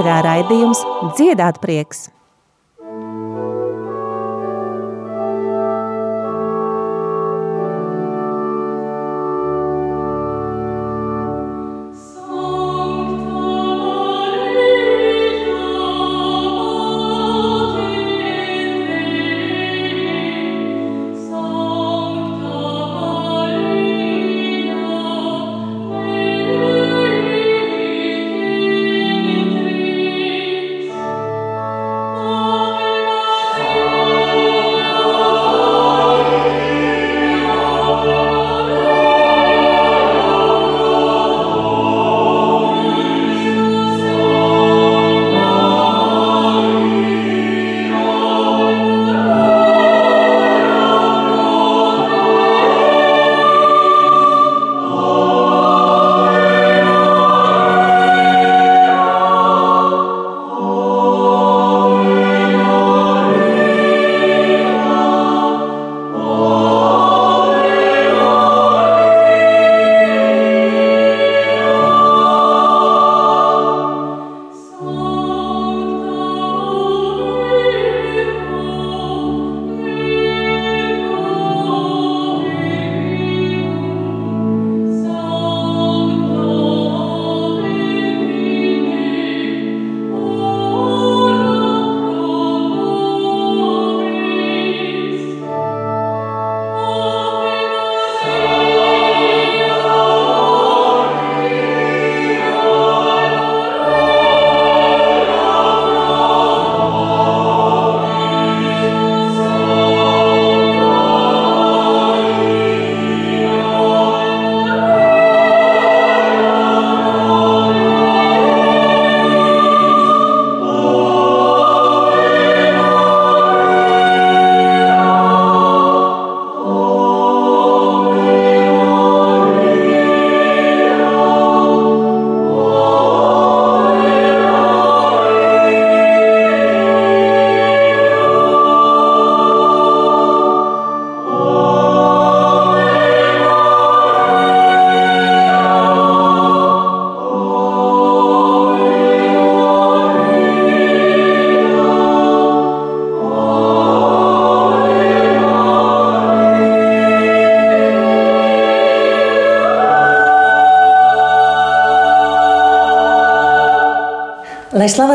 ēterā raidījums Dziedāt prieks!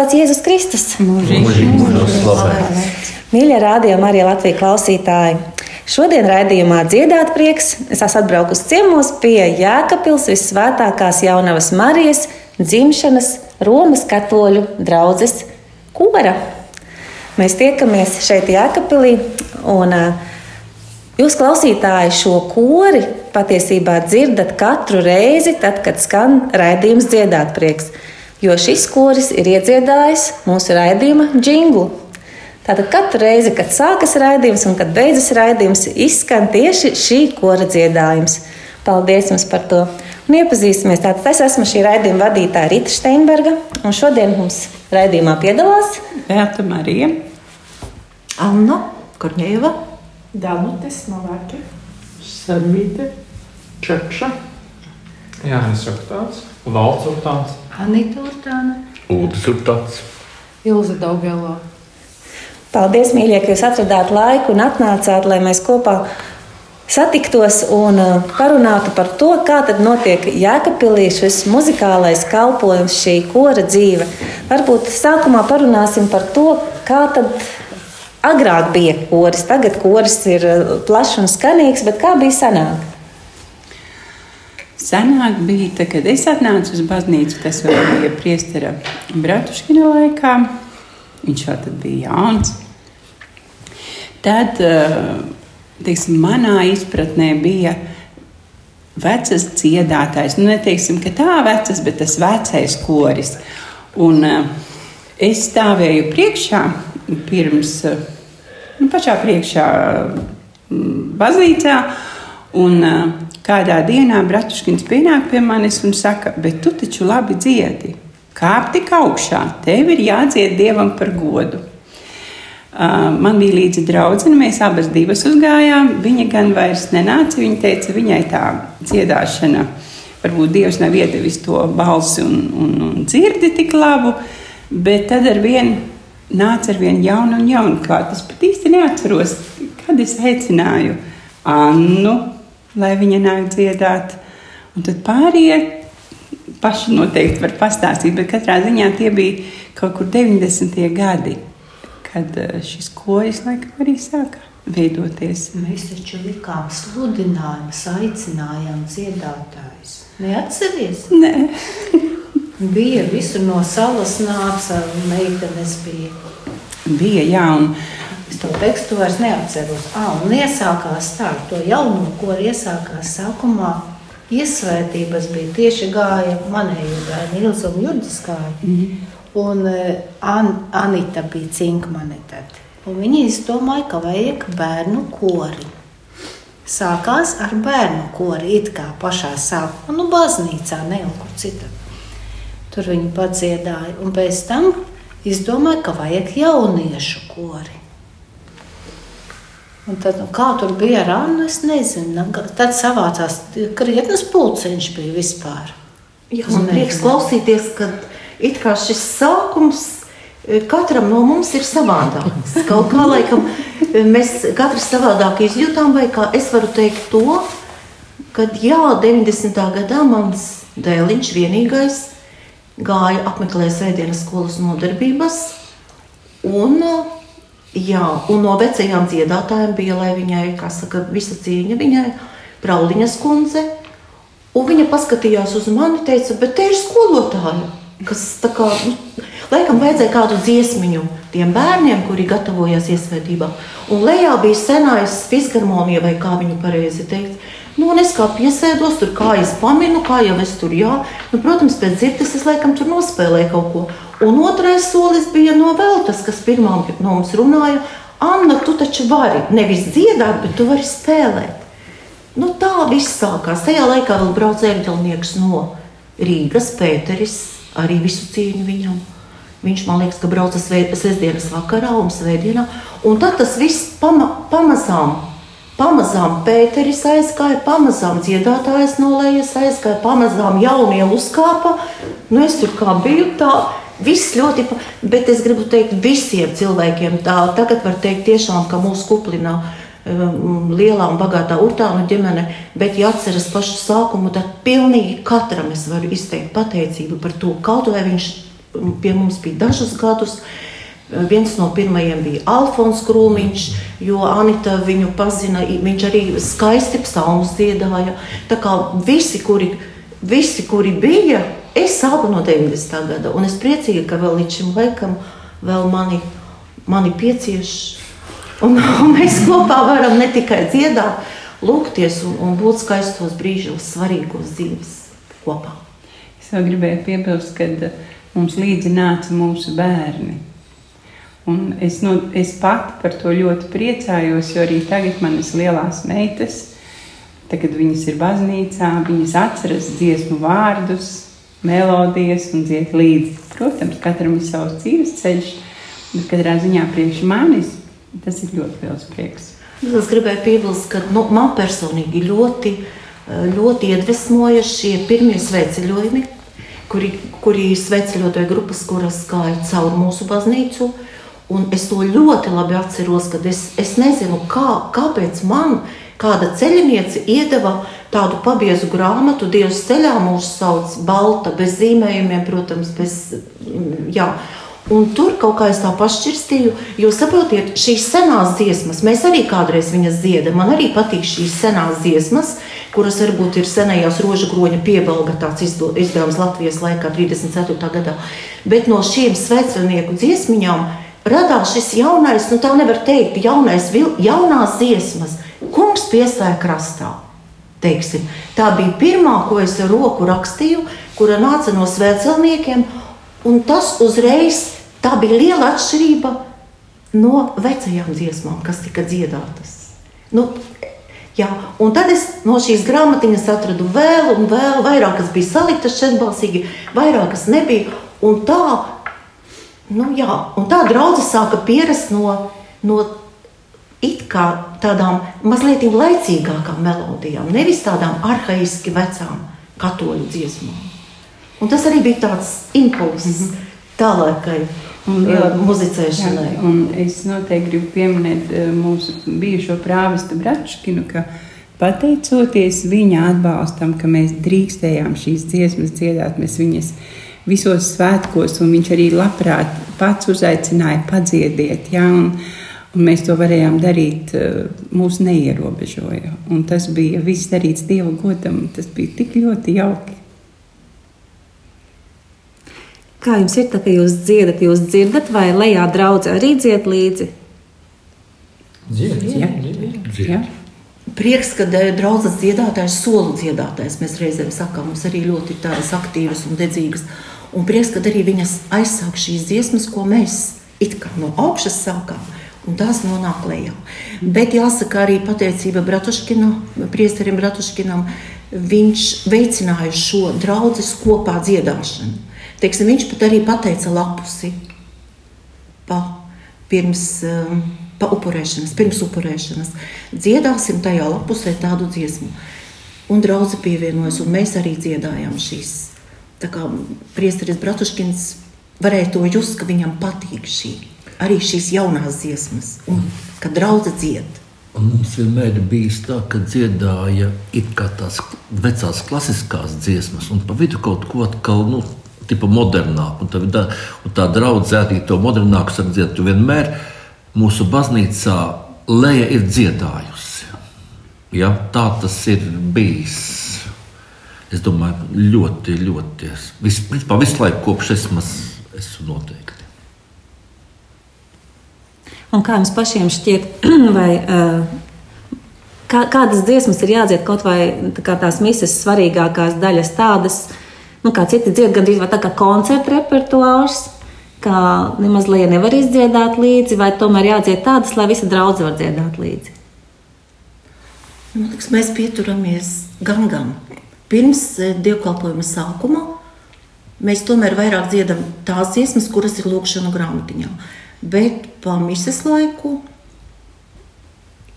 Slavēts Jēzus Kristus! Mīļie rādījumi, arī Latvijas klausītāji! Šodien raidījumā dziedāt prieks. Es esmu atbraukusi ciemos pie Jēkabils visvētākās jaunavas Marijas dzimšanas Romas katoļu draudzes kora. Mēs tiekamies šeit Jēkabīlī, un jūs klausītāji šo kori patiesībā dzirdat katru reizi, tad, kad skan raidījums dziedāt prieks jo šis koris ir iedziedājis mūsu raidījuma jinglu. Tātad katru reizi, kad sākas raidījums un kad beidzas raidījums, izskan tieši šī kora dziedājums. Paldies jums par to! Un iepazīsimies. Tātad es esmu šī raidījuma vadītāja Rita Steinberga, un šodien mums raidījumā piedalās Beata Marija, Anna Korņēva, Danutes Novaki, Sarmīte, Čakša, Jānis Urtāns, Valds Urtāns, Anita Urtāna, Ulris Urtāns. Ilza Daugelo. Paldies, mīļie, ka jūs atradāt laiku un atnācāt, lai mēs kopā satiktos un uh, parunātu par to, kā tad notiek Jēkabpilī šis muzikālais kalpojums, šī kora dzīve. Varbūt sākumā parunāsim par to, kā tad agrāk bija koris. Tagad koris ir uh, plašs un skanīgs, bet kā bija senāk? Senāk bija, tā, kad es atnācu uz baznīcu, tas vēl bija priestera Bratuškina laikā. Viņš jau tad bija jauns. Tad, teiksim, manā izpratnē bija vecas dziedātājs. Nu, neteiksim, ka tā vecas, bet tas vecais koris. Un es stāvēju priekšā pirms, nu, pašā priekšā baznīcā. Un, kādā dienā Bratuškins pienāk pie manis un saka, bet tu taču labi dziedi. Kāp tik augšā, tev ir jādzied dievam par godu. Uh, man bija līdzi draudzene, mēs abas divas uzgājām. Viņa gan vairs nenāca. Viņa teica, viņai tā dziedāšana, varbūt Dievs nav iedevis to balsi un, un, un dzirdi tik labu, Bet tad ar vienu nāca ar vienu jaunu un jaunu klāt. Es pat īsti neatceros, kad es aicināju Annu, lai viņa nāk dziedāt. Un tad pārējie paši noteikti var pastāstīt, bet katrā ziņā tie bija kaut kur 90. gadi, kad eh, šis kojas laikam arī sāka veidoties. Mēs taču likām sludinājumus, aicinājām dziedātājus. Neatceries? Nē, Bija visur no salas nāca, meitenes bija. bija jā, un to tekstu vairs neatceros. Ah, un iesākās tā, to jauno, ko iesākās sākumā. Iesvētības bija tieši gāja manējo bērnu Ilza un Jurģiskāja. Mm -hmm. Un eh, An Anita bija cinkmane tad. Un viņi izdomāja, ka vajag bērnu kori. Sākās ar bērnu kori, it kā pašā sākumā, nu, baznīcā, ne jau kur citur. Tur viņi padziedāja, un pēc tam izdomāja, ka vajag jauniešu kori. Un tad, nu, kā tur bija ar Annu, es nezinu. Tad savācās krietnes pulciņš bija vispār. Jā, man prieks klausīties, ka it kā šis sākums e, katram no mums ir savādāks. Kaut kā laikam mēs katrs savādāk izjūtām, vai kā es varu teikt to, ka jā, 90. gadā mans dēliņš vienīgais gāja apmeklēt svētdienas skolas nodarbības un Jā, un no vecajām dziedātājiem bija, lai viņai, kā saka, visa cieņa viņai, Prauliņas kundze. Un viņa paskatījās uz mani un teica, bet te ir skolotāja, kas tā kā, nu, laikam vajadzēja kādu dziesmiņu tiem bērniem, kuri gatavojās iesvētībā. Un lejā bija senais fisgarmonija, vai kā viņu pareizi teikt. Nu, un es kā piesēdos tur, kā es paminu, kā jau es tur jā. Nu, protams, pēc dzirdes es laikam tur nospēlēju kaut ko. Un otrais solis bija no Veltes, kas pirmā no mums runāja. Anna, tu taču vari nevis dziedāt, bet tu vari spēlēt. Nu, tā viss sākās. Tajā laikā vēl brauca ērģelnieks no Rīgas, Pēteris, arī visu cieņu viņam. Viņš man liekas, ka brauca svētdienas vakarā un svētdienā. Un tad tas viss pama, pamazām, pamazām Pēteris aizgāja, pamazām dziedātājs no lejas aizgāja, pamazām jaunie uzkāpa. Nu, es tur kā biju tā Viss ļoti, bet es gribu teikt visiem cilvēkiem tā, tagad var teikt tiešām, ka mūsu kuplinā um, lielā un bagātā urtānu ģimene, bet ja atceras pašu sākumu, tad pilnīgi katram es varu izteikt pateicību par to, kaut vai viņš um, pie mums bija dažus gadus, Viens no pirmajiem bija Alfons Krūmiņš, jo Anita viņu pazina, viņš arī skaisti psalmus dziedāja. Tā kā visi, kuri, visi, kuri bija, Es sāku no 90. gada, un es priecīgi, ka vēl līdz šim laikam vēl mani, mani piecieš. Un, un mēs kopā varam ne tikai dziedāt, lūgties un, un būt skaistos brīžos, svarīgos dzīves kopā. Es vēl gribēju piebilst, ka uh, mums līdzi nāca mūsu bērni. Un es, no, es pati par to ļoti priecājos, jo arī tagad manas lielās meitas, tagad viņas ir baznīcā, viņas atceras dziesmu vārdus, melodijas un dzied līdzi. Protams, katram ir savs dzīves ceļš, bet katrā ziņā priekš manis tas ir ļoti liels prieks. Es gribēju piebilst, ka nu, man personīgi ļoti, ļoti iedvesmoja šie pirmie sveceļojumi, kuri, kuri sveceļotāju grupas, kuras gāja cauri mūsu baznīcu. Un es to ļoti labi atceros, kad es, es nezinu, kā, kāpēc man kāda ceļiniece iedeva tādu pabiezu grāmatu, Dievs ceļā mūs sauc balta, bez zīmējumiem, protams, bez, mm, jā. Un tur kaut kā es tā pašķirstīju, jo saprotiet, šīs senās dziesmas, mēs arī kādreiz viņas dziedam. Man arī patīk šīs senās dziesmas, kuras varbūt ir senajās rožu groņa piebalga tāds izdevums Latvijas laikā, 34. gadā. Bet no šīm svecenieku dziesmiņām radās šis jaunais, nu tā nevar teikt, jaunais, jaunās dziesmas. Kungs piestāja krastā. Teiksim. Tā bija pirmā, ko es ar roku rakstīju, kura nāca no svētcelniekiem. Tas uzreiz bija liela atšķirība no vecajām dziesmām, kas tika dziedātas. Nu, jā, un tad es no šīs grāmatiņas atradu vēl, un vēl, vairākas bija saliktas četrbalsīgi, vairākas nebija. Un tā, nu, jā, un tā draudzene sāka pierast no, no tādām mazliet laicīgākām melodijām, nevis tādām arhaiski vecām katoļu dziesmām. Un tas arī bija tāds impulss, mm -hmm. tālākai Un, jā, muzicēšanai. Jā, un es noteikti gribu pieminēt eh, mūsu bijušo prāvestu Bratškinu, ka pateicoties viņa atbalstam, ka mēs drīkstējām šīs dziesmas dziedāt, mēs viņas visos svētkos, un viņš arī labprāt pats uzaicināja padziediet, jā, un, un mēs to varējām darīt, eh, mūs neierobežoja. Un tas bija viss darīts Dieva godam, tas bija tik ļoti jauki. Kā jums ir tā, ka jūs dziedat, jūs dzirdat, vai lejā draudzē arī dzied līdzi? Dzied, Jā. dzied. Jā. Prieks, ka draudzes dziedātājs, solu dziedātājs, mēs reizēm sakām, mums arī ļoti tādas aktīvas un dedzīgas. Un prieks, ka arī viņas aizsāk šīs dziesmas, ko mēs it kā no augšas sākām. Un tās nonāk lejā. Bet jāsaka arī pateicība Bratuškinam, priesterim Bratuškinam. Viņš veicināja šo draugu kopā dziedāšanu. Teiksim, viņš pat arī pateica lapusi pa, pirms um, pa upurēšanas, pirms upurēšanas. Dziedāsim tajā lapusē tādu dziesmu. Un draugi pievienojas, un mēs arī dziedājām šīs. Priesteris Bratuškins varēja to just, ka viņam patīk šī, arī šīs jaunās dziesmas, un ka draudze dzied. Un mums vienmēr bijis tā, ka dziedāja tās vecās klasiskās dziesmas, un pa vidu kaut ko atkal, nu, tipa modernāk. Un tā, un tā draudzē arī to modernāku saka dziedāt. Jo vienmēr mūsu baznīcā leja ir dziedājusi. Ja? Tā tas ir bijis. Es domāju, ļoti, ļoti. Vis, principā, visu laiku kopš esmu, esmu noteikti. Un kā jums pašiem šķiet, vai kā, kādas dziesmas ir jādzied kaut vai tā kā tās misijas svarīgākās daļas, tādas, nu, kā citi dzied, gandrīz vai tā kā koncerta repertuārs, kā nemaz lieja nevar izdziedāt līdzi, vai tomēr jādzied tādas, lai visa draudze var dziedāt līdzi. Nu, tiks, mēs pieturamies gan gan. Pirms eh, dievkalpojuma sākuma mēs tomēr vairāk dziedam tās dziesmas, kuras ir lūkšana grāmatiņā. Bet pa misijas laiku,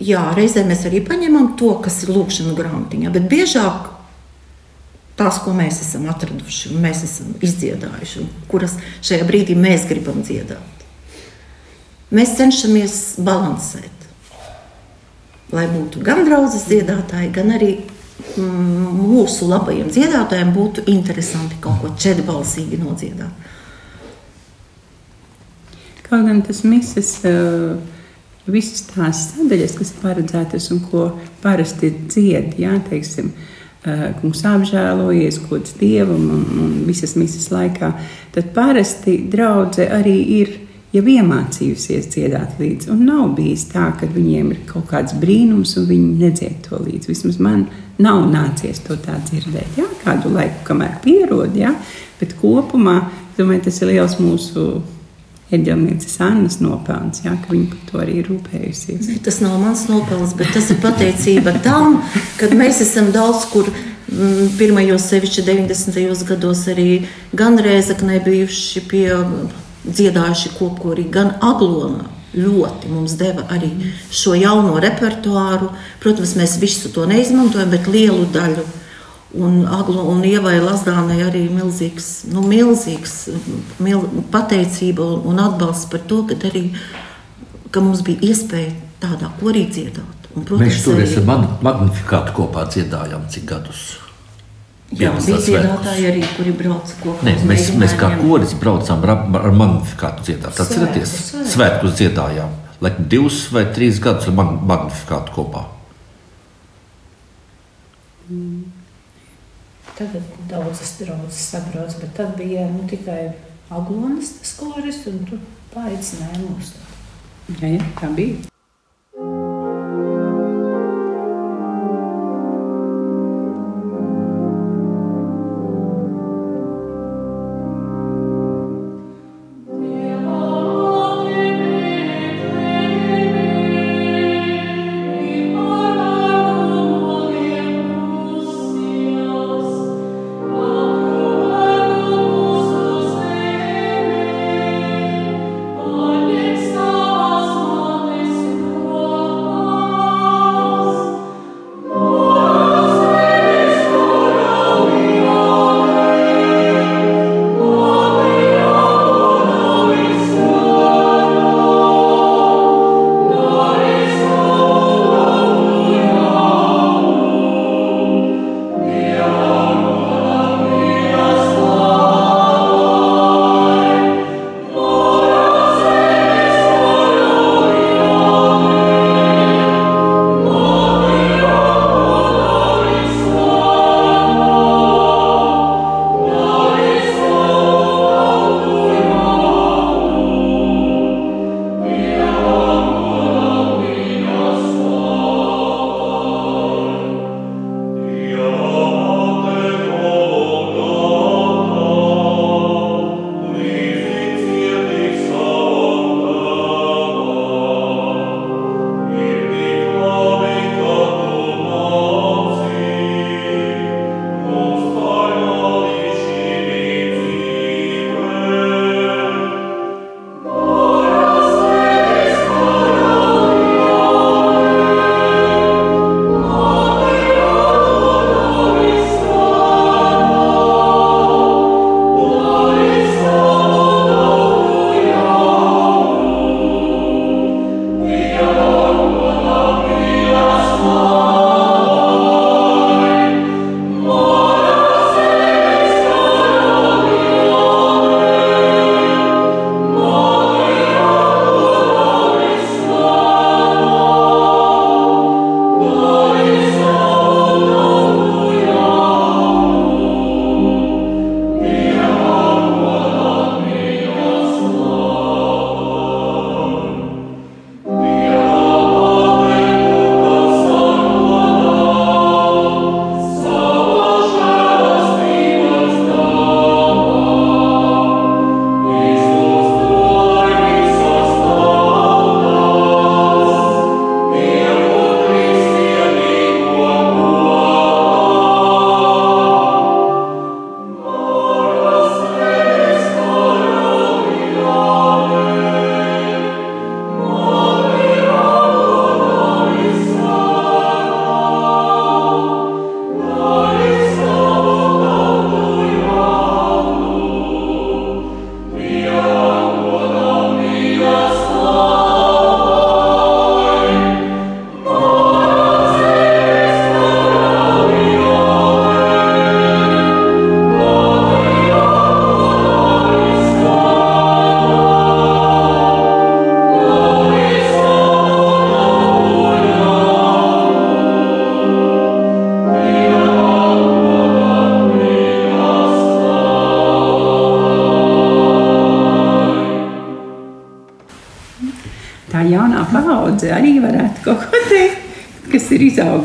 jā, reizē mēs arī paņemam to, kas ir lūkšana grāmatiņā, bet biežāk tās, ko mēs esam atraduši un mēs esam izdziedājuši, un kuras šajā brīdī mēs gribam dziedāt. Mēs cenšamies balansēt, lai būtu gan draudzes dziedātāji, gan arī mūsu labajiem dziedātājiem būtu interesanti kaut ko četrbalsīgi nodziedāt. Kaut gan tas misijas, uh, visas tās sadaļas, kas paredzētas un ko parasti dzied, jā, teiksim, uh, kungs apžēlojies, kods dievam un, un visas misijas laikā, tad parasti draudze arī ir jau iemācījusies dziedāt līdzi. Un nav bijis tā, ka viņiem ir kaut kāds brīnums un viņi nedzied to līdzi. Vismaz man nav nācies to tā dzirdēt. Jā, kādu laiku, kamēr pierod, jā, bet kopumā, domāju, tas ir liels mūsu Eģelnieces Annas nopelns, jā, ka viņa par to arī rūpējusies. Tas nav mans nopelns, bet tas ir pateicība tam, ka mēs esam daudz kur. mm, Pirmajos, sevišķi 90. gados, arī gan Rēzaknē bijuši pie dziedājuši kopkorī, gan Aglonā ļoti mums deva arī šo jauno repertuāru. Protams, mēs visu to neizmantojam, bet lielu daļu. Un, Aglo, un Ievai Lazdānai arī milzīgs, nu, milzīgs mil, pateicība un, atbalsts par to, ka, arī, ka mums bija iespēja tādā korī dziedāt. Un, Mēs toreiz arī- ar mag- magnifikātu kopā dziedājām cik gadus. Jā, dziedātāji arī, kuri brauca kopā. Nē, mēs, mēs kā koris braucām ar, ar magnifikātu dziedāt. Atcerieties, svētkus. dziedājām. Laikam divus vai trīs gadus ar mag magnifikātu kopā. Tagad daudzas draudzes sabrauc, bet tad bija nu, tikai aglonas koris, un tu paaicināji mūs. Jā, jā, tā bija.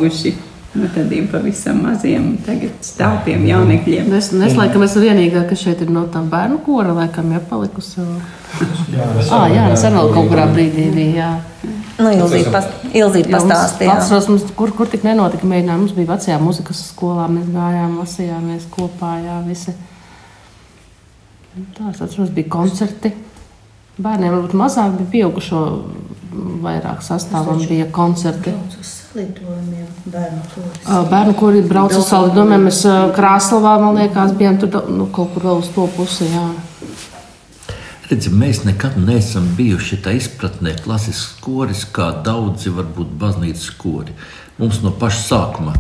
Ir izauguši no tādiem pavisam maziem un tagad stāviem jaunekļiem. Es, es laikam esmu vienīgā, kas šeit ir no tā bērnu kora, laikam, ja palikusi. Ah, jā, es arī kaut kurā brīdī biju, jā. Nu, Ilzīte pas, Jā, mums pastāstīja. Atceros, mums, kur, kur tik nenotika mēģinājumi. Mums bija vecajā muzikas skolā, mēs gājām, lasījāmies kopā, jā, visi. Tā, es atceros, bija koncerti. Bērniem varbūt mazāk bija pieaugušo vairāk sastāvam bija koncerti. Bērnu kuri brauca uz salidojumiem, mēs Krāslavā, man liekas, bijām tur nu, kaut kur vēl uz to pusi, jā. Redzi, mēs nekad neesam bijuši tā izpratnē, klasisks koris, kā daudzi varbūt baznīcas kori. Mums no paša sākuma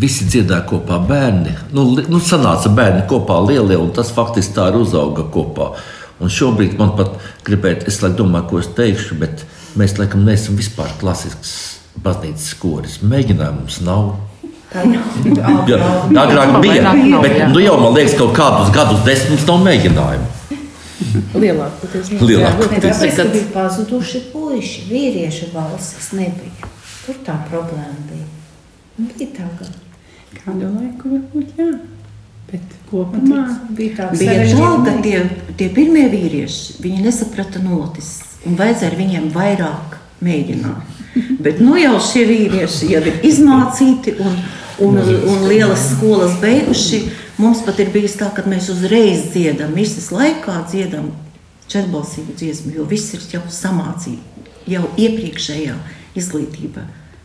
visi dziedāja kopā bērni. Nu, nu, sanāca bērni kopā lielie, un tas faktiski tā arī uzauga kopā. Un šobrīd man pat gribētu, es laikam domāju, ko es teikšu, bet mēs laikam neesam vispār klasisks baznīcas koris. Mēģinājumu mums nav. Jā, agrāk bija, bet nu, jau man liekas, kaut kādus gadus desmit mums nav mēģinājumu. Lielāk, patiesībā. Lielāk. Ne tāpēc, ka kad- bija pazuduši puiši, vīriešu balsis nebija. Tur tā problēma bija. Un Bija tā, ka Kādu laiku varbūt jā, bet kopumā bija tā ka tie, tie pirmie vīrieši viņi nesaprata notis, un vajadzēja ar viņiem vairāk mēģināt. Bet nu jau šie vīrieši jau ir izmācīti un, un, un lielas skolas beiguši. Mums pat ir bijis tā, ka mēs uzreiz dziedam, misijas laikā dziedam četrbalsīgu dziesmu, jo viss ir jau samācīts, jau iepriekšējā izglītība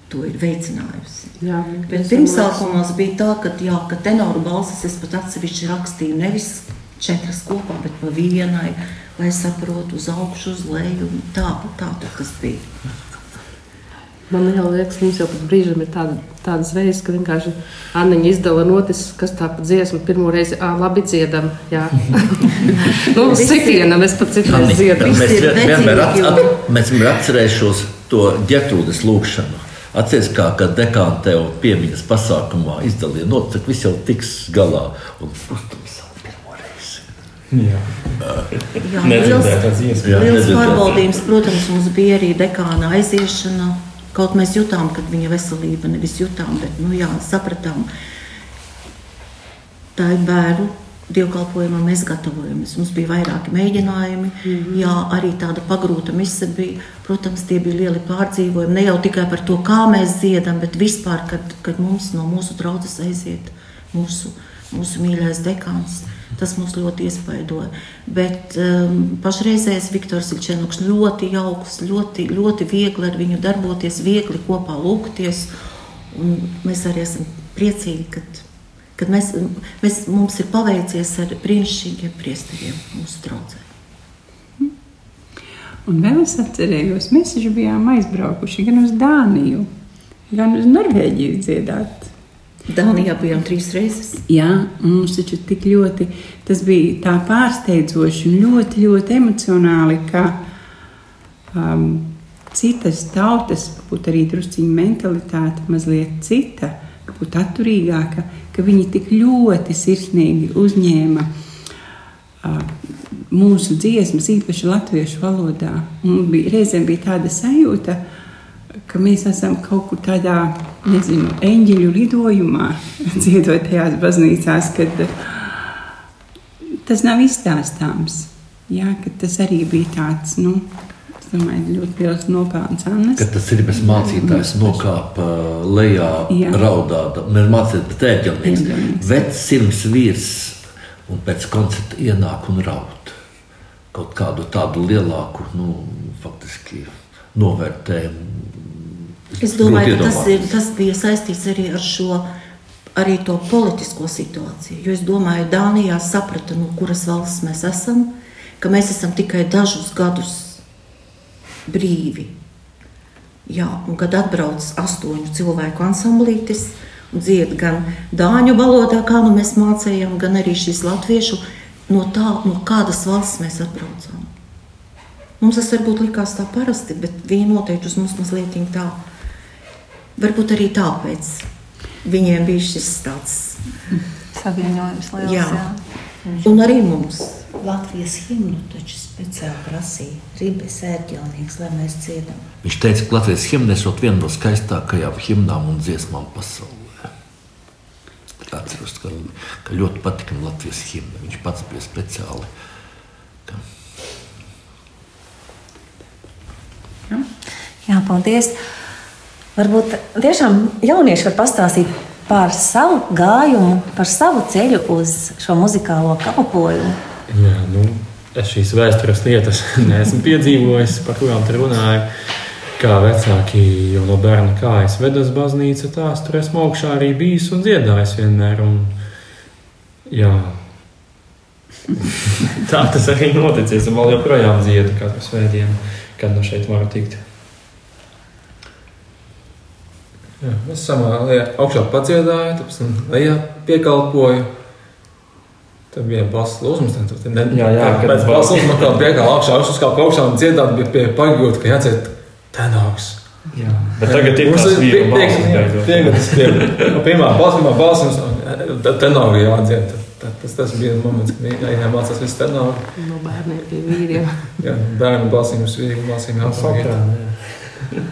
to ir veicinājusi. Jā, Bet pirmsākumos bija tā, ka, jā, ka tenoru balsis es pat atsevišķi rakstīju nevis četras kopā, bet pa vienai, lai saprotu uz augšu, uz leju. Tā, tā tur tas bija. Man liekas, mums jau pat brīžam ir tāda, tādas reizes, ka vienkārši Anniņa izdala notis, kas tā pa dziesmu pirmo reizi, ā, labi dziedam, jā. nu, sitiena, mēs pat citādi dziedam. Mēs vienmēr at, at, mēs vienmēr atcerēšos to ģetrūdas lūgšanu. Atcerieties, kā kad dekāna tev piemiņas pasākumā izdalīja notis, ka viss jau tiks galā. Un uztums savu pirmo reizi. Jā, Jā, liels nedzirdēju. pārbaudījums, protams, mums bija arī dekāna aiziešana. Kaut mēs jutām, ka viņa veselība nevis jutām, bet nu, jā, sapratām, tā ir bērnu dievkalpojumā mēs gatavojamies. Mums bija vairāki mēģinājumi, mm -hmm. jā, arī tāda pagrūta mise bija. Protams, tie bija lieli pārdzīvojumi. Ne jau tikai par to, kā mēs dziedam, bet vispār, kad, kad mums no mūsu draudzes aiziet mūsu, mūsu mīļais dekāns. Tas mums ļoti iespaidoja. Bet um, pašreizējais Viktors Ilčēnoks ļoti jauks, ļoti, ļoti viegli ar viņu darboties, viegli kopā lūgties. Mēs arī esam priecīgi, ka kad mēs, mēs, mums ir paveicies ar brīnišķīgiem priesteriem mūsu draudzē. Un vēl es atcerējos, mēs bijām aizbraukuši gan uz Dāniju, gan uz Norvēģiju dziedāt. Dānijā bijām trīs reizes. Jā, mums taču tik ļoti tas bija tā pārsteidzoši un ļoti, ļoti emocionāli, ka um, citas tautas, būtu arī drusciņa mentalitāte, mazliet cita, būtu atturīgāka, ka viņi tik ļoti sirsnīgi uzņēma uh, mūsu dziesmas, īpaši latviešu valodā. Un bija, reizēm bija tāda sajūta, ka mēs esam kaut kur tādā, nezinu, eņģeļu lidojumā, dziedot tajās baznīcās, kad uh, tas nav izstāstāms. Jā, tas arī bija tāds, nu, domāju, ļoti liels nopelns. Kad tas ir bez mācītājs, nokāpa lejā, Jā. raudāt. Mēs mācījāmies, bet ērģelnieks, Ērģelnieks. vecs sirds vīrs, un pēc koncerta ienāk un raud. Kaut kādu tādu lielāku, nu, faktiski novērtējumu. Es domāju, ka tas, ir, tas bija saistīts arī ar šo arī to politisko situāciju. Jo es domāju, ka Dānijā saprata, no kuras valsts mēs esam, ka mēs esam tikai dažus gadus brīvi. Jā, un kad atbrauc astoņu cilvēku ansamblītis un dzied gan dāņu valodā, kā nu mēs mācījām, gan arī šīs latviešu, no, tā, no kādas valsts mēs atbraucām. Mums tas varbūt likās tā parasti, bet viņi noteikti uz mums mazliet tā. Varbūt arī tāpēc viņiem bija šis tāds Savienojums liels. Jā. Jā. Un arī mums. Latvijas himnu taču speciāli prasīja Rībes ērģelnieks, lai mēs dziedam. Viņš teica, ka Latvijas himna esot viena no skaistākajām himnām un dziesmām pasaulē. Atceros, ka, ka ļoti patika man Latvijas himna. Viņš pats bija speciāli. Ka... Jā, paldies. Varbūt tiešām jaunieši var pastāstīt par savu gājumu, par savu ceļu uz šo muzikālo kalpošanu. Jā, nu, es šīs vēstures lietas neesmu piedzīvojis, par kurām te runāju. Kā vecāki jau no bērna kājas ved uz baznīcu, tā tur esmu augšā arī bijis un dziedājis vienmēr. Un, jā, tā tas arī noticis. Un vēl joprojām dziedu katru svētdienu, kad no šeit varu tikt. Jā, es samā lejā augšā padziedāju, tad lejā piekalpoju. Tad bija balss lūzums, tad tur ne, Jā, jā, kad pēc balss lūzuma kā piekāla augšā, uzkāpa augšā un dziedāt bija pie pagūt, ka jāciet tenāks. Jā. Bet tagad ir tas vīru balss pirmā balss, pirmā balss, un tad tenāga jādzied. Tad- Tas, tas bija moments, kad jā, jāmācās viss tenāga. No bērniem pie vīriem. Jā, bērnu balsīm, svīgu balsīm jāpagaid.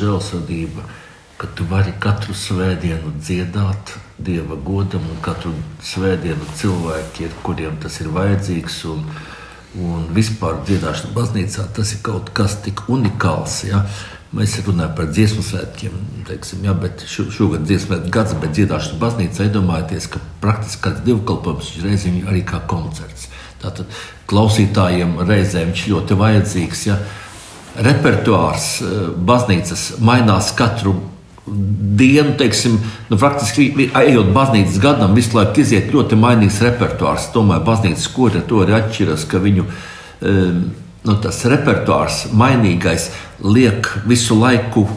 Žēlsirdība, ka tu vari katru svētdienu dziedāt dieva godam, un katru svētdienu cilvēkiem, kuriem tas ir vajadzīgs. Un, un vispār dziedāšana baznīcā tas ir kaut kas tik unikāls. Ja? Mēs runājam par dziesmu svētkiem, teiksim, jā, bet šo, šogad dziesmu svētku gads, bet dziedāšana baznīcā iedomājieties, ka praktiski kāds divkalpojums reizēm arī kā koncerts. Tātad klausītājiem reizēm viņš ļoti vajadzīgs. Ja? Repertuārs eh, baznīcas mainās katru dienu, teiksim, nu, praktiski ejot baznīcas gadam, visu laiku iziet ļoti mainīgs repertuārs. Tomēr baznīcas ar to arī atšķiras, ka viņu um, nu, tas repertuārs, mainīgais, liek visu laiku.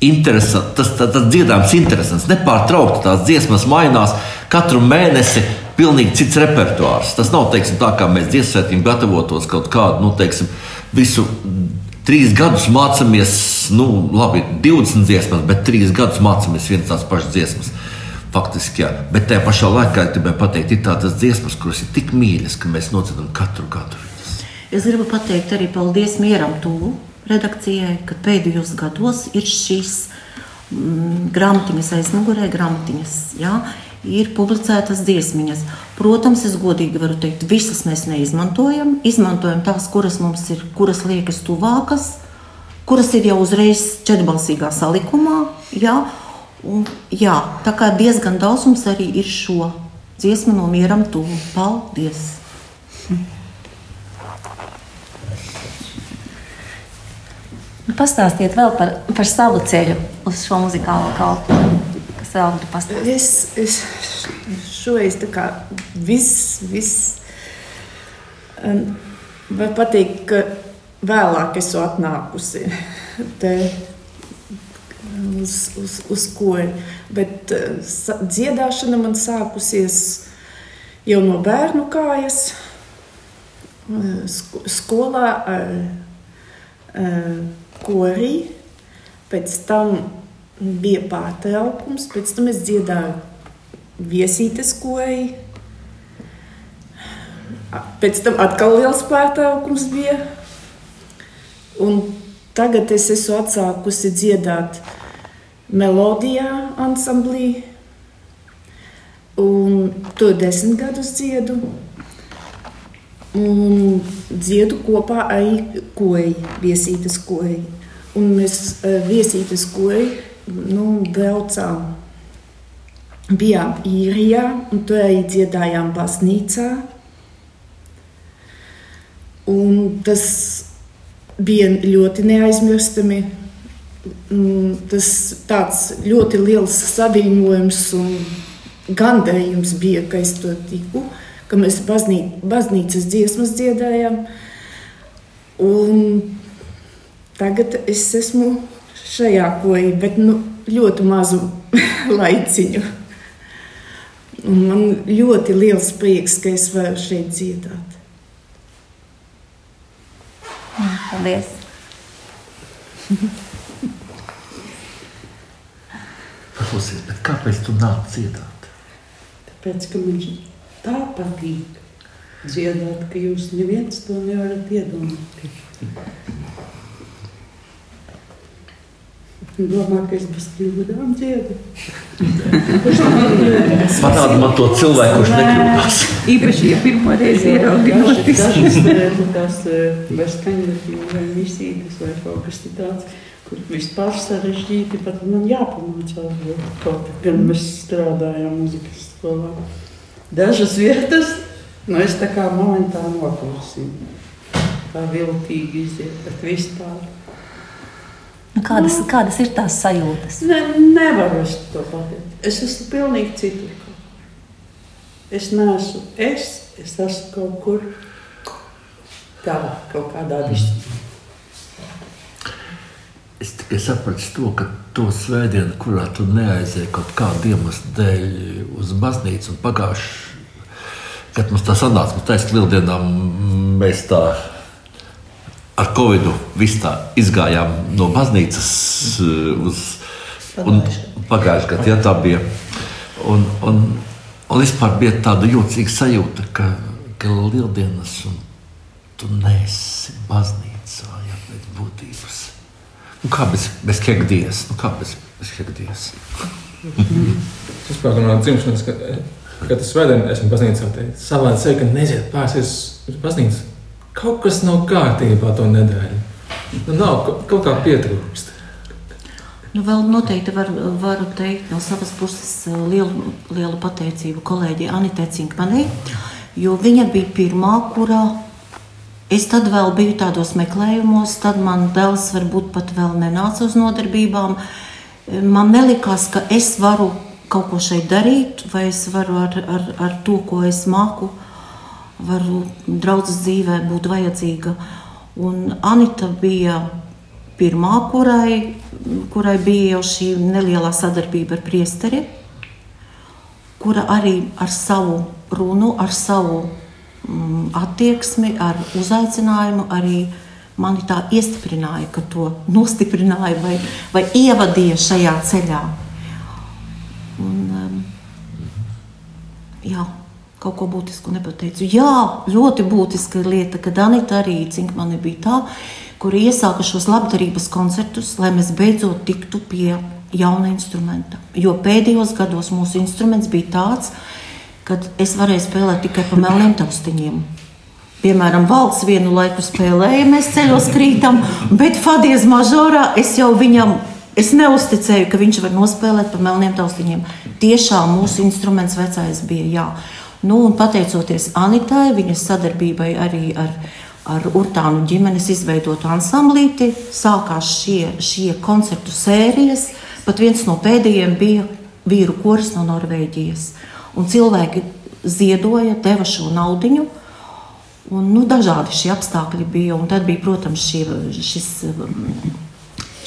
Interesant, tas tas, tas dziedājums ir interesants. Nepārtraukti tās dziesmas mainās. Katru mēnesi pilnīgi cits repertuārs. Tas nav teiksim, tā, kā mēs dziesmēm gatavotos kaut kādu, nu, teiksim, visu trīs gadus mācāmies, nu, labi, 20 dziesmas, bet trīs gadus mācāmies vienas tās pašas dziesmas. Faktiski, jā. Bet tajā pašā laikā, ja gribēju pateikt, ir tādas dziesmas, kuras ir tik mīļas, ka mēs nodzenam katru gadu. Es gribu pateikt arī paldies Mieram Tūlu redakcijai, ka pēdējos gados ir šīs mm, grāmatiņas aizmugurē, grāmatiņas, jā, ir publicētas dziesmiņas. Protams, es godīgi varu teikt, visas mēs neizmantojam. Izmantojam tās, kuras mums ir, kuras liekas tuvākas, kuras ir jau uzreiz četrbalsīgā salikumā, jā, un, jā, tā kā diezgan daudz mums arī ir šo dziesmu no Mieram Tūlu. Paldies! Nu, pastāstiet vēl par, par savu ceļu uz šo muzikālo kalpu. Kas vēl ir pastāstīt? Es, es šoreiz tā kā viss, viss. Var pateikt, ka vēlāk esmu atnākusi te uz, uz, uz kori. Bet uh, dziedāšana man sākusies jau no bērnu kājas, uh, skolā ar uh, korī, pēc tam bija pārtraukums, pēc tam es dziedāju viesītes korī. Pēc tam atkal liels pārtraukums bija. Un tagad es esmu atsākusi dziedāt melodijā, ansamblī. Un to desmit gadus dziedu. Un dziedu kopā ar koju, viesītes koju. Un mēs eh, viesītes koju nu, braucām. Bijām īrijā, un tur arī dziedājām baznīcā. Un tas bija ļoti neaizmirstami. Tas tāds ļoti liels saviņojums un gandarījums bija, ka es to tiku. Ka mēs baznī, baznīcas dziesmas dziedājām. Un tagad es esmu šajā kojā, bet nu, ļoti mazu laiciņu. Un man ļoti liels prieks, ka es varu šeit dziedāt. Paldies! Klausies, kāpēc tu nāc dziedāt? Tāpēc, ka man tā patīk dziedāt, ka jūs neviens to nevarat iedomāties. Domā, ka es bez kļūdām dziedu. Parādi man to cilvēku, kurš nekļūdās. Īpaši, ja pirmo reizi ierauginot Dažas tās vai skaņdarbības vai misītes vai kaut kas tāds, kur vispār sarežģīti, pat man jāpamācās kaut kā, gan mēs strādājām muzikas skolā dažas vietas, nu es tā kā momentā noklusinu. Tā viltīgi iziet, bet vispār. Nu, kādas, nu, kādas ir tās sajūtas? Ne, nevaru es to pateikt. Es esmu pilnīgi citur. Es neesmu es, es esmu kaut kur tā, kaut kādā visumā. Es tikai sapratu to, ka to svētdienu, kurā tu neaizēji kaut kādu iemeslu dēļ uz baznīcu, un pagājuši, kad mums tā sanāca, mums taisnība lieldienā mēs tā ar tā izgājām no baznīcas uh, uz pagājušajā gadā, ja tā bija. Un, un, un vispār bija tāda jocīga sajūta, ka, ka lieldienas un tu nesi baznīcā, ja pēc būtības. Nu, kā bez, bez hekdijas? Nu, kā bez, bez hekdijas? Es saprotu, no dzimšanas, ka, kad es svētdien esmu baznīcā, savādi sevi, ka neziet pārsies uz baznīcu. Kaut kas nav kārtībā to nedēļu. Nu, nav, kaut kā pietrūkst. Nu, vēl noteikti var, varu teikt no savas puses eh, lielu, lielu pateicību kolēģei Anitē Cinkmanai, jo viņa bija pirmā, kurā es tad vēl biju tādos meklējumos, tad man dēls varbūt pat vēl nenāca uz nodarbībām. Man nelikās, ka es varu kaut ko šeit darīt, vai es varu ar, ar, ar to, ko es māku, varu draudzes dzīvē būt vajadzīga. Un Anita bija pirmā, kurai, kurai bija jau šī nelielā sadarbība ar priesteri, kura arī ar savu runu, ar savu mm, attieksmi, ar uzaicinājumu arī mani tā iestiprināja, ka to nostiprināja vai, vai ievadīja šajā ceļā. Un, um, jā, kaut ko būtisku nepateicu. Jā, ļoti būtiska lieta, ka Danita arī Cinkmane bija tā, kur iesāka šos labdarības koncertus, lai mēs beidzot tiktu pie jauna instrumenta. Jo pēdējos gados mūsu instruments bija tāds, kad es varēju spēlēt tikai pa melniem taustiņiem. Piemēram, valsts vienu laiku spēlēja, mēs ceļos krītam, bet Fadies mažorā es jau viņam, es neusticēju, ka viņš var nospēlēt pa melniem taustiņiem. Tiešām mūsu instruments vecais bija jā. Nu, un pateicoties Anitai, viņas sadarbībai arī ar ar Urtānu ģimenes izveidotu ansamblīti. Sākās šie, šie koncertu sērijas. Pat viens no pēdējiem bija vīru koris no Norvēģijas. Un cilvēki ziedoja, deva šo naudu. Un, nu, dažādi šie apstākļi bija. Un tad bija, protams, šie, šis,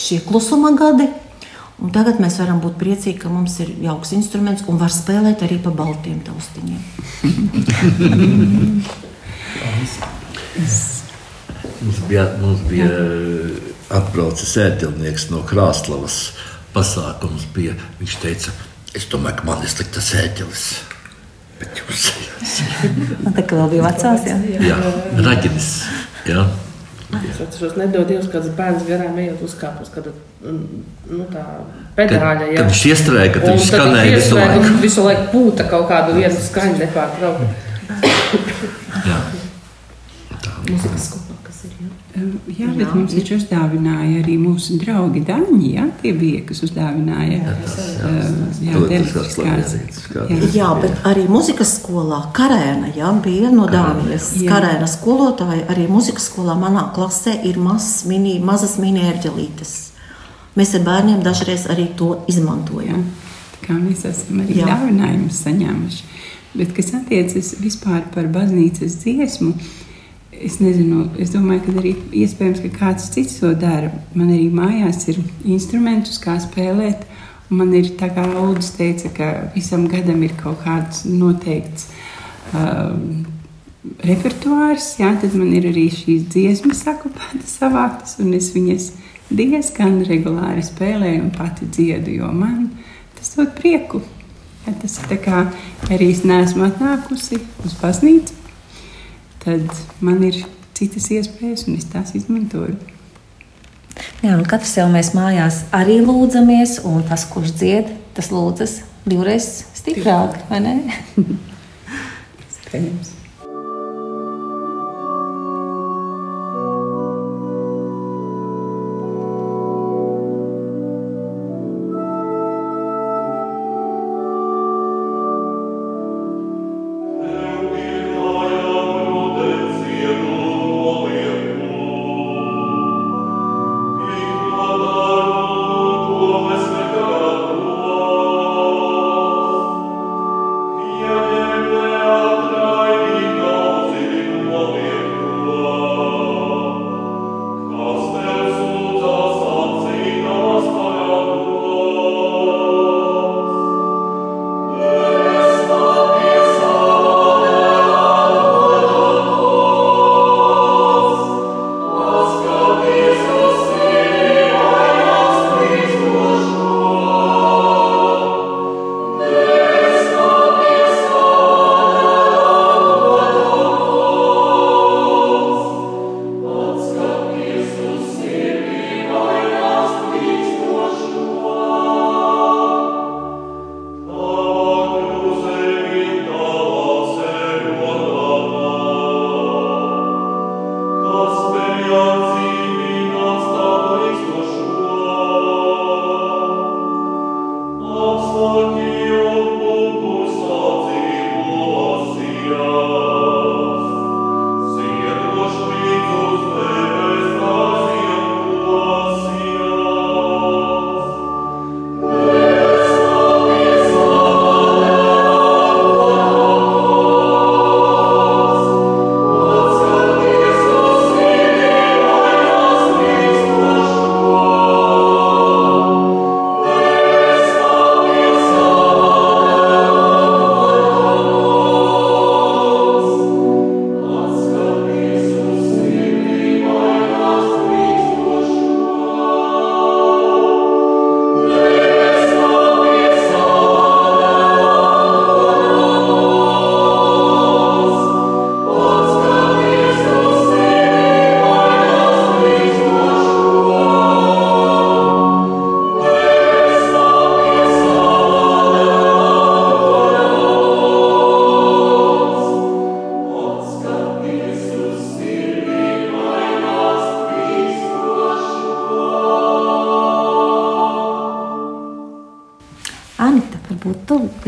šie klusuma gadi. Un tagad mēs varam būt priecīgi, ka mums ir jauks instruments un var spēlēt arī pa baltiem taustiņiem. Mums bija, mums bija atbraucis ēdelnieks no Krāslavas pasākums. Bija. Viņš teica, es domāju, ka man ir sliktas ēdeles. Bet jūs Nu, tā kā vēl bija vecās, jā. Jā, Raģinis. Jā. Es atceros, nedod Dievs, kāds bērns garām ejot uzkāpus, kad nu, tā pedāļa kad viņš iestrēga, kad viņš skanēja visu laiku. Visu laiku pūta kaut kādu vienu skaņu nepārtraukti. Mūzikas. Jā. Jā, bet jā. mums taču uzdāvināja arī mūsu draugi Daņi. Jā, tie bija, kas uzdāvināja. Jā, jā, jā. jā, bet arī muzikas skolā Karēna jā, bija no Dānijas. Karēna skolotāja arī muzikas skolā manā klasē ir mazas mini, mazas mini ērģelītes. Mēs ar bērniem dažreiz arī to izmantojam. Tā kā mēs esam arī dāvinājumus saņēmuši. Bet kas attiecas vispār par baznīcas dziesmu, uh, Es nezinu, es domāju, ka arī iespējams, ka kāds cits to dara. Man arī mājās ir instrumentus, kā spēlēt. Man ir tā kā Lūdzu teica, ka visam gadam ir kaut kāds noteikts um, repertuārs. Jā, tad man ir arī šīs dziesmas sakopētas savāktas, un es viņas diezgan regulāri spēlēju un pati dziedu, jo man tas dod prieku. Ja tas ir tā kā arī es neesmu atnākusi uz baznīcu tad man ir citas iespējas, un es tās izmantoju. Jā, un katrs jau mēs mājās arī lūdzamies, un tas, kurš dzied, tas lūdzas divreiz stiprāk, vai ne? Skaņems.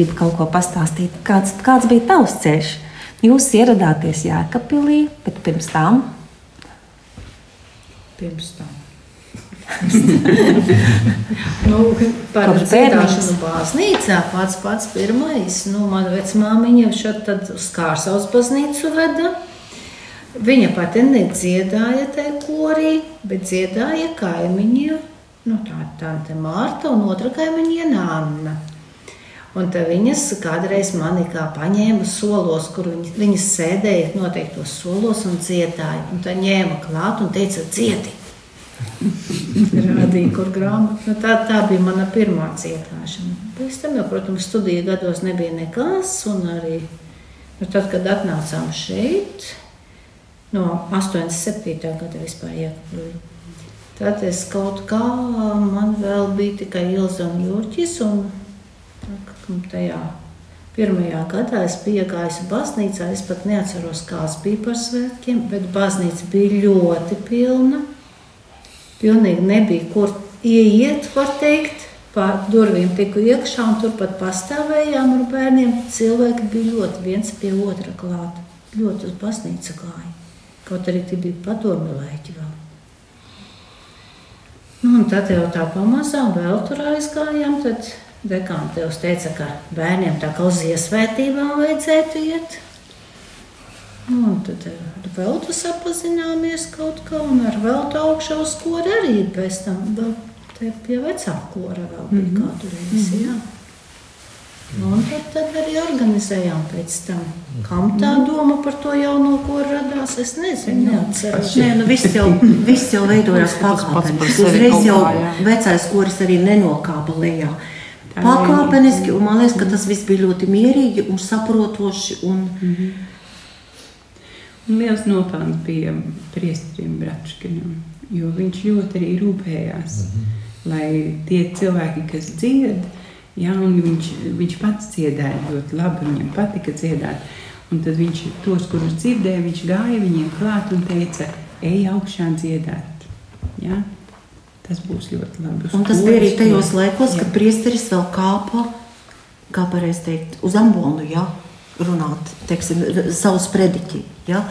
Gribi kaut ko pastāstīt. Kāds, kāds bija tavs ceļš? Jūs ieradāties Jēkabpilī, bet pirms tam? Pirms tam. nu, par dziedāšanu baznīcā pats pats pirmais. Nu, mana vecmāmiņa šeit tad uz Kārsavas baznīcu veda. Viņa pati nedziedāja tajā korī, bet dziedāja kaimiņiem. Nu, tā ir tante Mārta un otra kaimiņa Anna. Viņas kādreiz mani kā paņēma solos, kur viņas, viņas sēdēja noteiktos solos un dziedāja. Un tad ņēma klāt un teica, dziedi. Rādīja, kur grāmatā. Nu, tā, tā bija mana pirmā dziedāšana. Pēc tam, jau, protams, studiju gados nebija nekas. Arī nu, tad, kad atnācām šeit, no 87. gada vispār iekļuvu. Tad es kaut kā, man vēl bija tikai Ilza un Jurķis. Un, tajā pirmajā gadā es biju gājusi baznīcā. Es pat neatceros, kāds bija par svētkiem, bet baznīca bija ļoti pilna. Pilnīgi nebija, kur ieiet, var teikt. Pār durvīm tiku iekšā un turpat pastāvējām ar bērniem. Cilvēki bija ļoti viens pie otra klāta. Ļoti uz baznīcu gāja. Kaut arī tie bija padomi lēķi vēl. Nu, tad jau tā pamazām vēl tur aizgājām. Tad Dekāns teica, ka bērniem tā kā uz iesvētībām vajadzētu iet. Nu, un tad ar veltu sapazināmies kaut kā, un ar veltu augšā uz kora arī pēc tam. Vēl te pie vecā kora vēl bija mm -hmm. kādu reizi, jā. Nu, un tad, tad arī organizējām pēc tam. Kam tā doma par to jauno koru radās, es nezinu, neatceros. Nē, nu viss jau, viss jau veidojās pakāpeniski. Uzreiz jau vecais koris arī nenokāpa lejā pakāpeniski. Man liekas, ka tas viss bija ļoti mierīgi un saprotoši. Un... Mm -hmm. Un liels nopelns bija priesterim Bratškinam, jo viņš ļoti arī rūpējās, mm -hmm. lai tie cilvēki, kas dzied, ja, viņš, viņš pats dziedāja ļoti labi, viņam patika dziedāt. Un tad viņš tos, kurus dzirdēja, viņš gāja viņiem klāt un teica, ej augšā dziedāt. Ja? Tas būs ļoti labi. Un tas bija arī tajos laikos, kad priesteris vēl kāpa, kā pareizi teikt, uz ambonu, ja, runāt, teiksim, savus prediķi, ja.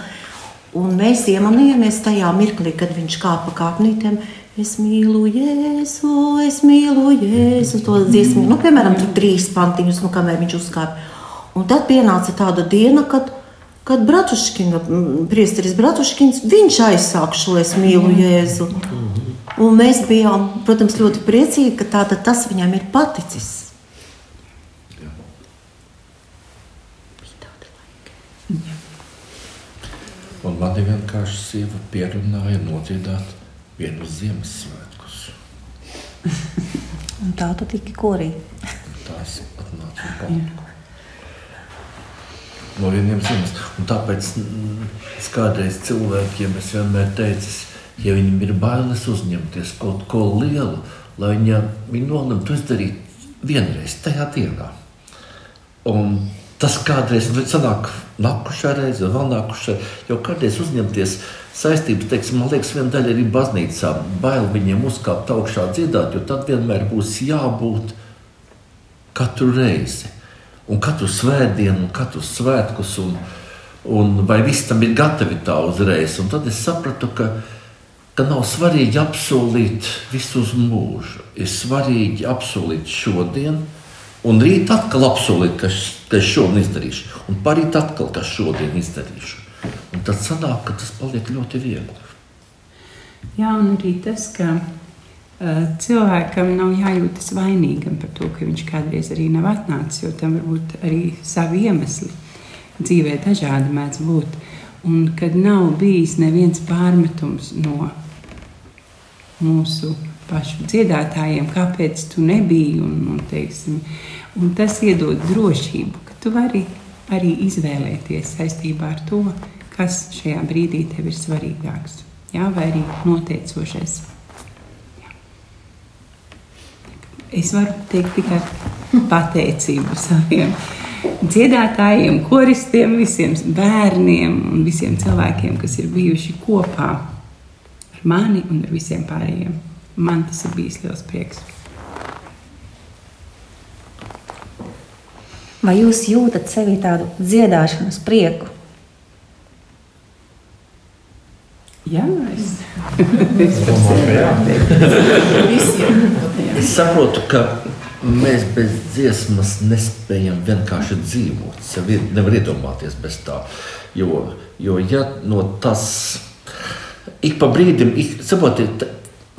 Un mēs iemanījāmies tajā mirklī, kad viņš kāpa kāpnītēm, Es mīlu Jēzu, es mīlu Jēzu. To dziesmu, nu, piemēram, tur trīs pantiņus, nu, kamēr viņš uzkāpa. Un tad pienāca tāda diena, kad, kad Bratuškina, priesteris Bratuškins, viņš aizsāk šo es mīlu Jēzu. Un mēs bijām, protams, ļoti priecīgi, ka tāda tas viņam ir paticis. Un man vienkārši sieva pierunāja nodziedāt vienu Ziemassvētkus. un tā tu tiki korī. Tās atnāca palika. No vieniem ziemas. Un tāpēc es kādreiz cilvēkiem es vienmēr teicu, ja viņam ir bailes uzņemties kaut ko lielu, lai viņa, viņa nolemtu izdarīt vienreiz tajā dienā. Un tas kādreiz nu, sanāk nākušā reize, vēl nākušā, jau kādreiz uzņemties saistības, teiksim, man liekas, viena daļa arī baznīcā, bail viņiem uzkāpt augšā dziedāt, jo tad vienmēr būs jābūt katru reizi. Un katru svētdienu, un katru svētkus, un, un vai viss tam ir gatavi tā uzreiz. Un tad es sapratu, ka ka nav svarīgi apsolīt visu uz mūžu. Ir svarīgi apsolīt šodien, un rīt atkal apsolīt, ka, ka es šodien izdarīšu, un parīt atkal, ka šodien izdarīšu. Un tad sanāk, ka tas paliek ļoti viegli. Jā, un arī tas, ka uh, cilvēkam nav jājūtas vainīgam par to, ka viņš kādreiz arī nav atnācis, jo tam var būt arī savi iemesli. Dzīvē dažādi mēdz būt. Un kad nav bijis neviens pārmetums no mūsu pašu dziedātājiem, kāpēc tu nebiji. Un, un, teiksim, un tas iedod drošību, ka tu vari arī izvēlēties saistībā ar to, kas šajā brīdī tev ir svarīgāks. Jā, vai arī noteicošais. Jā. Es varu teikt tikai pateicību saviem dziedātājiem, koristiem, visiem bērniem un visiem cilvēkiem, kas ir bijuši kopā mani un ar visiem pārējiem. Man tas ir bijis liels prieks. Vai jūs jūtat sevī tādu dziedāšanas prieku? Jā, es ka jā. Es saprotu, ka mēs bez dziesmas nespējam vienkārši dzīvot. Ir- nevaru iedomāties bez tā. Jo, jo ja no tas ik pa brīdim, ik, saprotiet,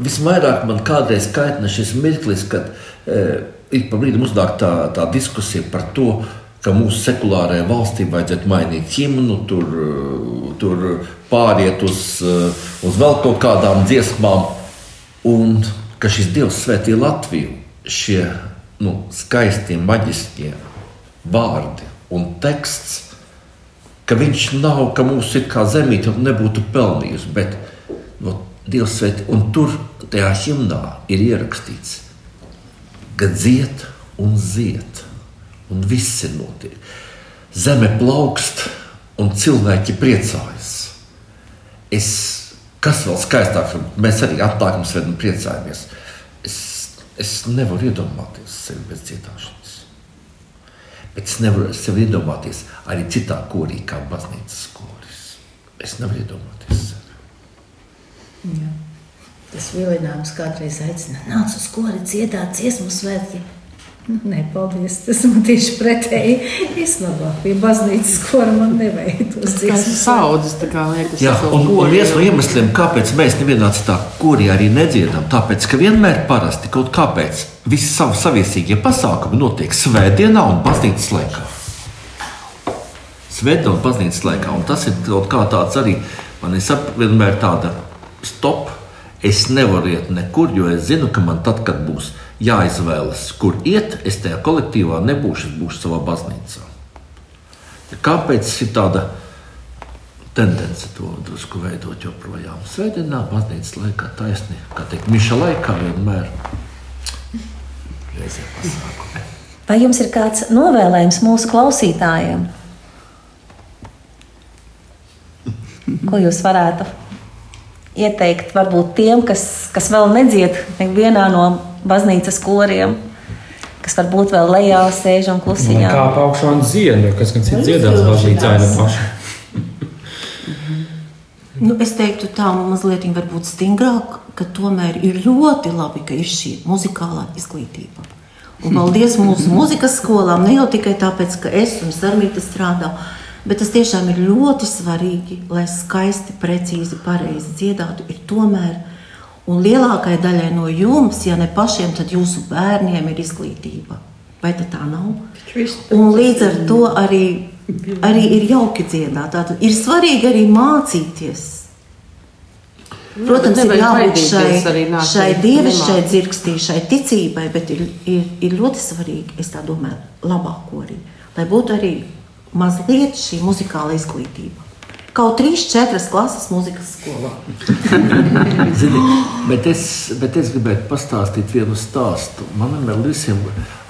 visvairāk man kādreiz kaitna šis mirklis, kad e, ik pa brīdim uznāk tā, tā diskusija par to, ka mūsu sekulārajai valstī vajadzētu mainīt himnu, tur, tur pāriet uz, uz vēl kaut kādām dziesmām, un ka šis Dievs svētī Latviju, šie nu, skaistie, maģiskie vārdi un teksts, ka viņš nav, ka mūsu ir kā zemīte nebūtu pelnījusi, bet no, Dievs svētī, un tur tajā himnā ir ierakstīts, ka dzied un zied, un viss ir notiek. Zeme plaukst, un cilvēki priecājas. Es, kas vēl skaistāks, mēs arī atnākam svētdien un priecājamies. Es, es nevaru iedomāties sevi bez dziedāšanas. Bet es nevaru sevi iedomāties arī citā korī, kā baznīcas koris. Es nevaru iedomāties sevi. Jā. Tas vilinājums kādreiz aicina, nāc uz kori dziedāt dziesmu svētki. Nē, paldies, tas man tieši pretēji. Es labāk pie baznīcas kora man nevajag tos ir saudzes, tā kā liekas, Jā, un, un viens no iemesliem, kāpēc mēs nevienā citā korī arī nedziedam, tāpēc, ka vienmēr parasti kaut kāpēc visi savi saviesīgie pasākumi notiek svētdienā un baznīcas laikā. Svētdienā un baznīcas laikā, un tas ir kaut kā tāds arī, man ir vienmēr tāda stop. Es nevaru iet nekur, jo es zinu, ka man tad, kad būs jāizvēlas, kur iet, es tajā kolektīvā nebūšu, es būšu savā baznīcā. Kāpēc ir tāda tendence to drusku veidot joprojām? Svētdienā, baznīcas laikā, taisni, kā teikt, miša laikā vienmēr. Reizē pasākumi. Vai jums ir kāds novēlējums mūsu klausītājiem? Ko jūs varētu ieteikt varbūt tiem, kas, kas vēl nedzied vienā no baznīcas koriem, kas varbūt vēl lejā sēž un klusiņā? kā augšā un dziedā, kas gan cits dziedās baznīcā, ne paši. Nu, es teiktu, tā mazliet varbūt stingrāk, ka tomēr ir ļoti labi, ka ir šī muzikālā izglītība. Un paldies mūsu mūzikas skolām, ne jau tikai tāpēc, ka es un Sarmīta strādā, bet tas tiešām ir ļoti svarīgi, lai skaisti, precīzi, pareizi dziedātu. Ir tomēr, un lielākajai daļai no jums, ja ne pašiem, tad jūsu bērniem ir izglītība. Vai tā nav? Un līdz ar to arī, arī ir jauki dziedāt. Tātad ir svarīgi arī mācīties. Protams, bet ir jābūt šai, šai dievišķai nemācīt. dzirkstī, šai ticībai, bet ir, ir, ir ļoti svarīgi, es tā domāju, labāko arī, lai būtu arī mazliet šī muzikāla izglītība. Kaut trīs, četras klases mūzikas skolā. Zini, bet, es, bet es gribētu pastāstīt vienu stāstu. Man vienmēr visiem,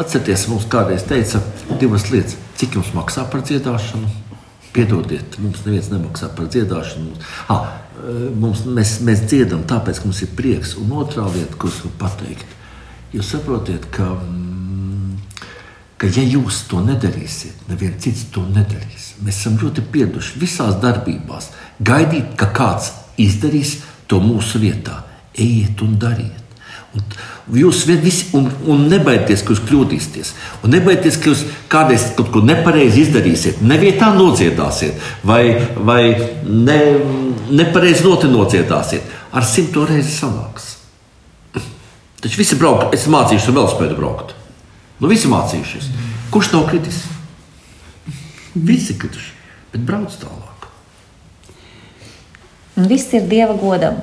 atcerieties, mums kādreiz teica divas lietas. Cik jums maksā par dziedāšanu? Piedodiet, mums neviens nemaksā par dziedāšanu. Ah, mums, mēs, mēs dziedam tāpēc, ka mums ir prieks. Un otrā lieta, ko es varu pateikt, jūs saprotiet, ka, mm, ka ja jūs to nedarīsiet, neviens cits to nedarīs. Mēs esam ļoti pieraduši visās darbībās. Gaidīt, ka kāds izdarīs to mūsu vietā. Ejiet un dariet. Un jūs visi, un, un nebaidieties, ka jūs kļūdīsieties. Un nebaidieties, ka jūs kādreiz kaut ko nepareizi izdarīsiet, nevietā nodziedāsiet, vai, vai ne, nepareizi noti nodziedāsiet. Ar simto reizi sanāks. Taču visi brauc, es mācīšos ar velospēdu braukt. Nu, visi mācījušies. Kurš nav kritis? Visi krituši, bet brauc tālāk. Un viss ir Dieva godam.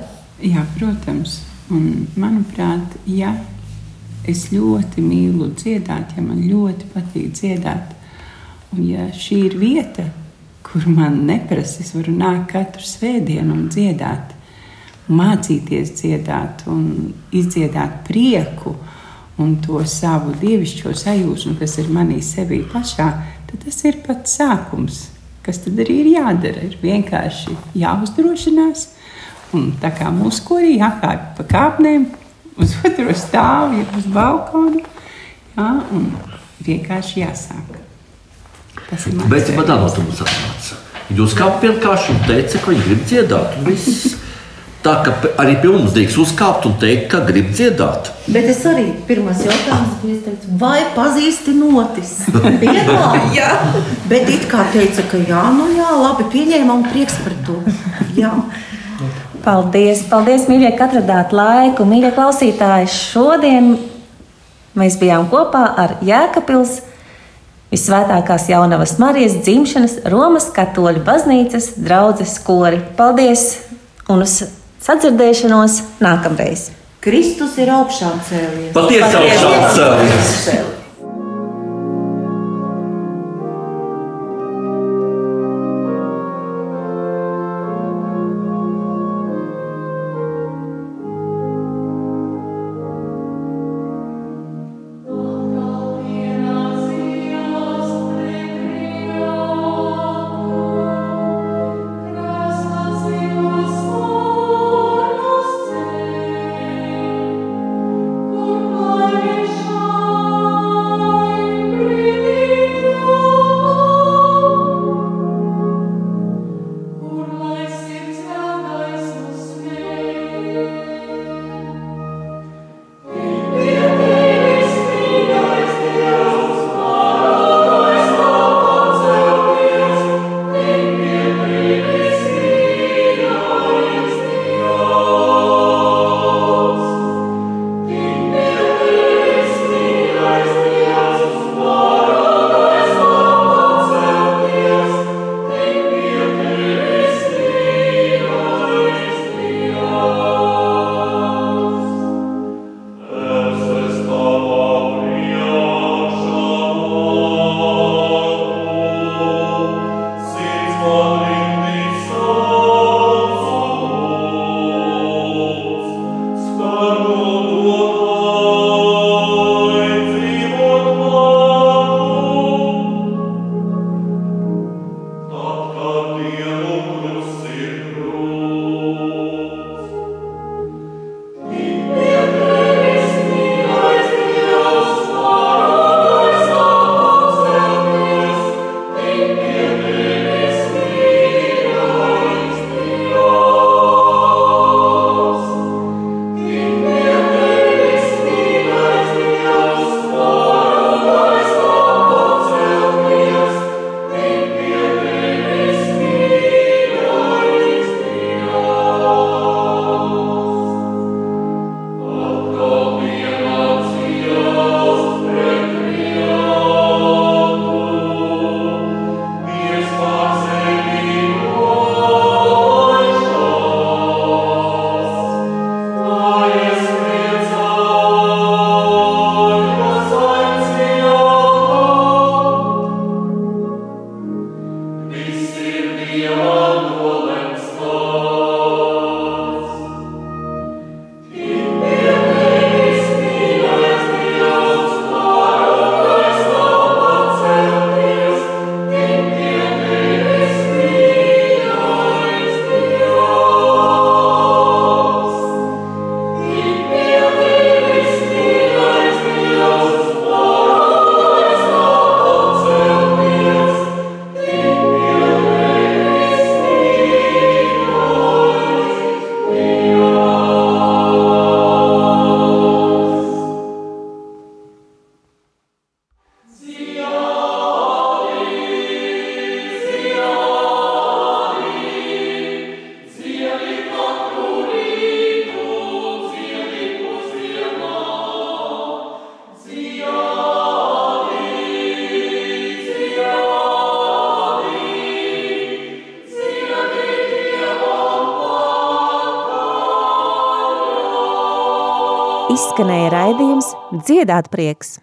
Jā, protams. Un, manuprāt, ja es ļoti mīlu dziedāt, ja man ļoti patīk dziedāt, un ja šī ir vieta, kur man neprasa, es varu nākt katru svētdienu un dziedāt, mācīties dziedāt un izdziedāt prieku un to savu dievišķo sajūsmu, kas ir manī sevī pašā, tad tas ir pats sākums. Kas tad arī ir jādara? Ir vienkārši jāuzdrošinās. Un tā kā mūsu korī jākāpj pa kāpnēm, uz otru stāvu, uz balkonu. Jā, un vienkārši jāsāk. Tas ir Bet man tā no mums atnāca. Jūs kā vienkārši teicat, ka viņi grib dziedāt. un viss. Tā pe- arī mums drīkst uzkāpt un teikt, ka grib dziedāt. Bet es arī ko es teicu, vai pazīsti notis? Jā. Bet it kā teica, ka jā, nu jā, labi, pieņēma un prieks par to. Jā. Paldies, paldies, mīļie, ka atradāt laiku. Mīļie klausītāji, šodien mēs bijām kopā ar Jēkabils Visvētākās jaunavas Marijas dzimšanas Romas katoļu baznīcas draudzes kori. Paldies un uz sadzirdēšanos nākamreiz! Kristus ir augšām cēlies. Patiesi augšām cēlies. Dziedāt prieks!